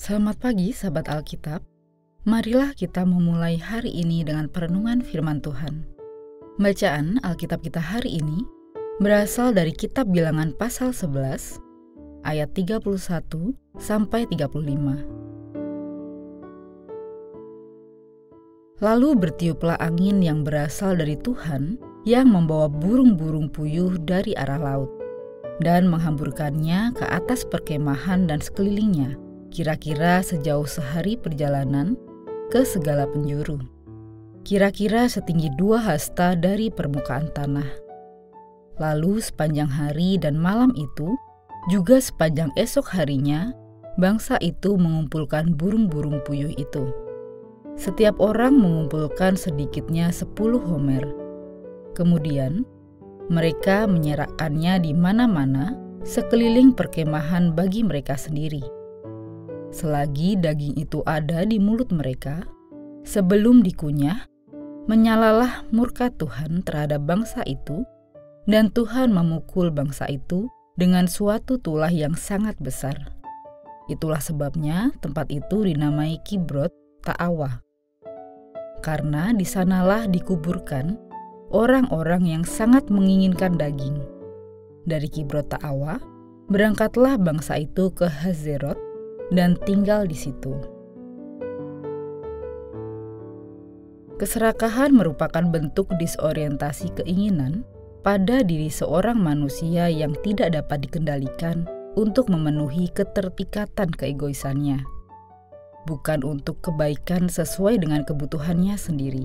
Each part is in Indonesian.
Selamat pagi, sahabat Alkitab. Marilah kita memulai hari ini dengan perenungan firman Tuhan. Bacaan Alkitab kita hari ini berasal dari kitab Bilangan pasal 11 ayat 31 sampai 35. Lalu bertiuplah angin yang berasal dari Tuhan yang membawa burung-burung puyuh dari arah laut dan menghamburkannya ke atas perkemahan dan sekelilingnya, kira-kira sejauh sehari perjalanan ke segala penjuru. Kira-kira setinggi dua hasta dari permukaan tanah. Lalu sepanjang hari dan malam itu, juga sepanjang esok harinya, bangsa itu mengumpulkan burung-burung puyuh itu. Setiap orang mengumpulkan sedikitnya sepuluh homer. Kemudian, mereka menyerahkannya di mana-mana sekeliling perkemahan bagi mereka sendiri Selagi daging itu ada di mulut mereka, sebelum dikunyah, menyalalah murka Tuhan terhadap bangsa itu, dan Tuhan memukul bangsa itu dengan suatu tulah yang sangat besar. Itulah sebabnya tempat itu dinamai Kibrot Ta'awa. Karena di sanalah dikuburkan orang-orang yang sangat menginginkan daging. Dari Kibrot Ta'awa, berangkatlah bangsa itu ke Hazerot, dan tinggal di situ. Keserakahan merupakan bentuk disorientasi keinginan pada diri seorang manusia yang tidak dapat dikendalikan untuk memenuhi ketertikatan keegoisannya, bukan untuk kebaikan sesuai dengan kebutuhannya sendiri.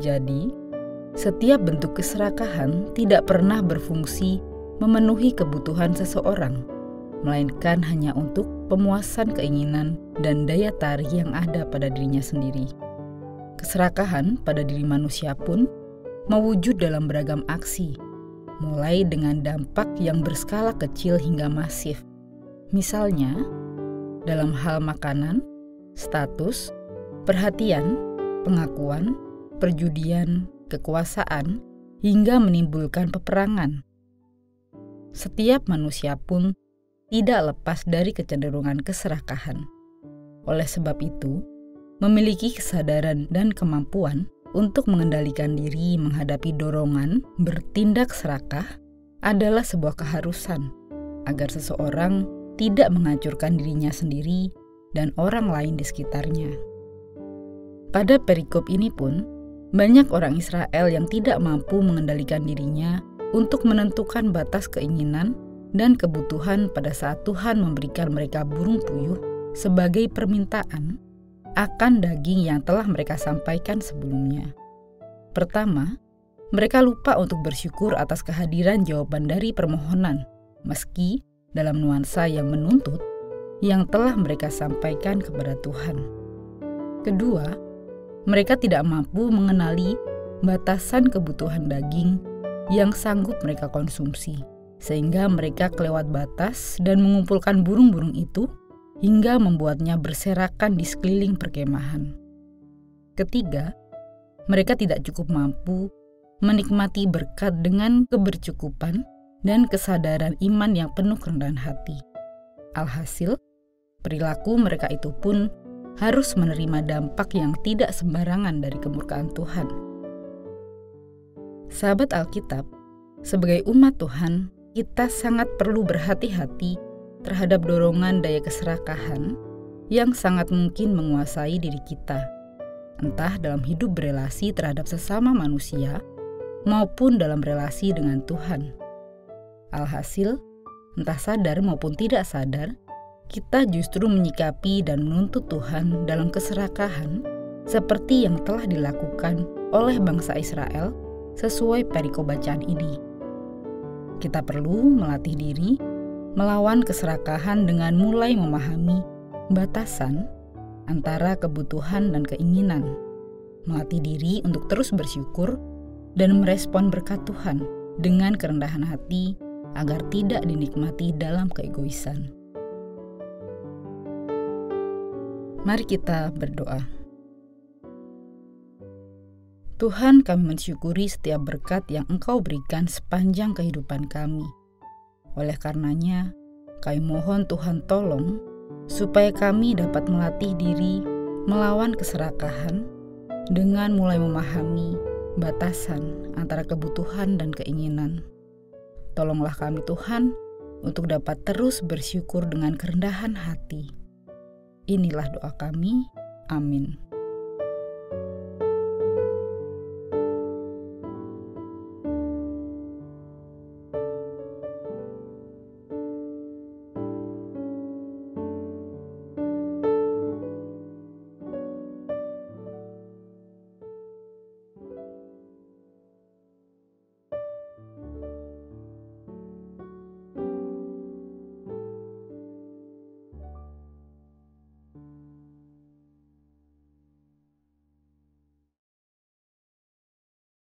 Jadi, setiap bentuk keserakahan tidak pernah berfungsi memenuhi kebutuhan seseorang melainkan hanya untuk pemuasan keinginan dan daya tarik yang ada pada dirinya sendiri. Keserakahan pada diri manusia pun mewujud dalam beragam aksi, mulai dengan dampak yang berskala kecil hingga masif. Misalnya, dalam hal makanan, status, perhatian, pengakuan, perjudian, kekuasaan, hingga menimbulkan peperangan. Setiap manusia pun tidak lepas dari kecenderungan keserakahan. Oleh sebab itu, memiliki kesadaran dan kemampuan untuk mengendalikan diri menghadapi dorongan bertindak serakah adalah sebuah keharusan agar seseorang tidak menghancurkan dirinya sendiri dan orang lain di sekitarnya. Pada perikop ini pun, banyak orang Israel yang tidak mampu mengendalikan dirinya untuk menentukan batas keinginan dan kebutuhan pada saat Tuhan memberikan mereka burung puyuh sebagai permintaan akan daging yang telah mereka sampaikan sebelumnya. Pertama, mereka lupa untuk bersyukur atas kehadiran jawaban dari permohonan, meski dalam nuansa yang menuntut yang telah mereka sampaikan kepada Tuhan. Kedua, mereka tidak mampu mengenali batasan kebutuhan daging yang sanggup mereka konsumsi sehingga mereka kelewat batas dan mengumpulkan burung-burung itu hingga membuatnya berserakan di sekeliling perkemahan. Ketiga, mereka tidak cukup mampu menikmati berkat dengan kebercukupan dan kesadaran iman yang penuh kerendahan hati. Alhasil, perilaku mereka itu pun harus menerima dampak yang tidak sembarangan dari kemurkaan Tuhan. Sahabat Alkitab, sebagai umat Tuhan, kita sangat perlu berhati-hati terhadap dorongan daya keserakahan yang sangat mungkin menguasai diri kita, entah dalam hidup berelasi terhadap sesama manusia maupun dalam relasi dengan Tuhan. Alhasil, entah sadar maupun tidak sadar, kita justru menyikapi dan menuntut Tuhan dalam keserakahan seperti yang telah dilakukan oleh bangsa Israel sesuai perikop bacaan ini. Kita perlu melatih diri melawan keserakahan dengan mulai memahami batasan antara kebutuhan dan keinginan. Melatih diri untuk terus bersyukur dan merespon berkat Tuhan dengan kerendahan hati agar tidak dinikmati dalam keegoisan. Mari kita berdoa. Tuhan kami mensyukuri setiap berkat yang Engkau berikan sepanjang kehidupan kami. Oleh karenanya, kami mohon Tuhan tolong supaya kami dapat melatih diri melawan keserakahan dengan mulai memahami batasan antara kebutuhan dan keinginan. Tolonglah kami, Tuhan, untuk dapat terus bersyukur dengan kerendahan hati. Inilah doa kami. Amin.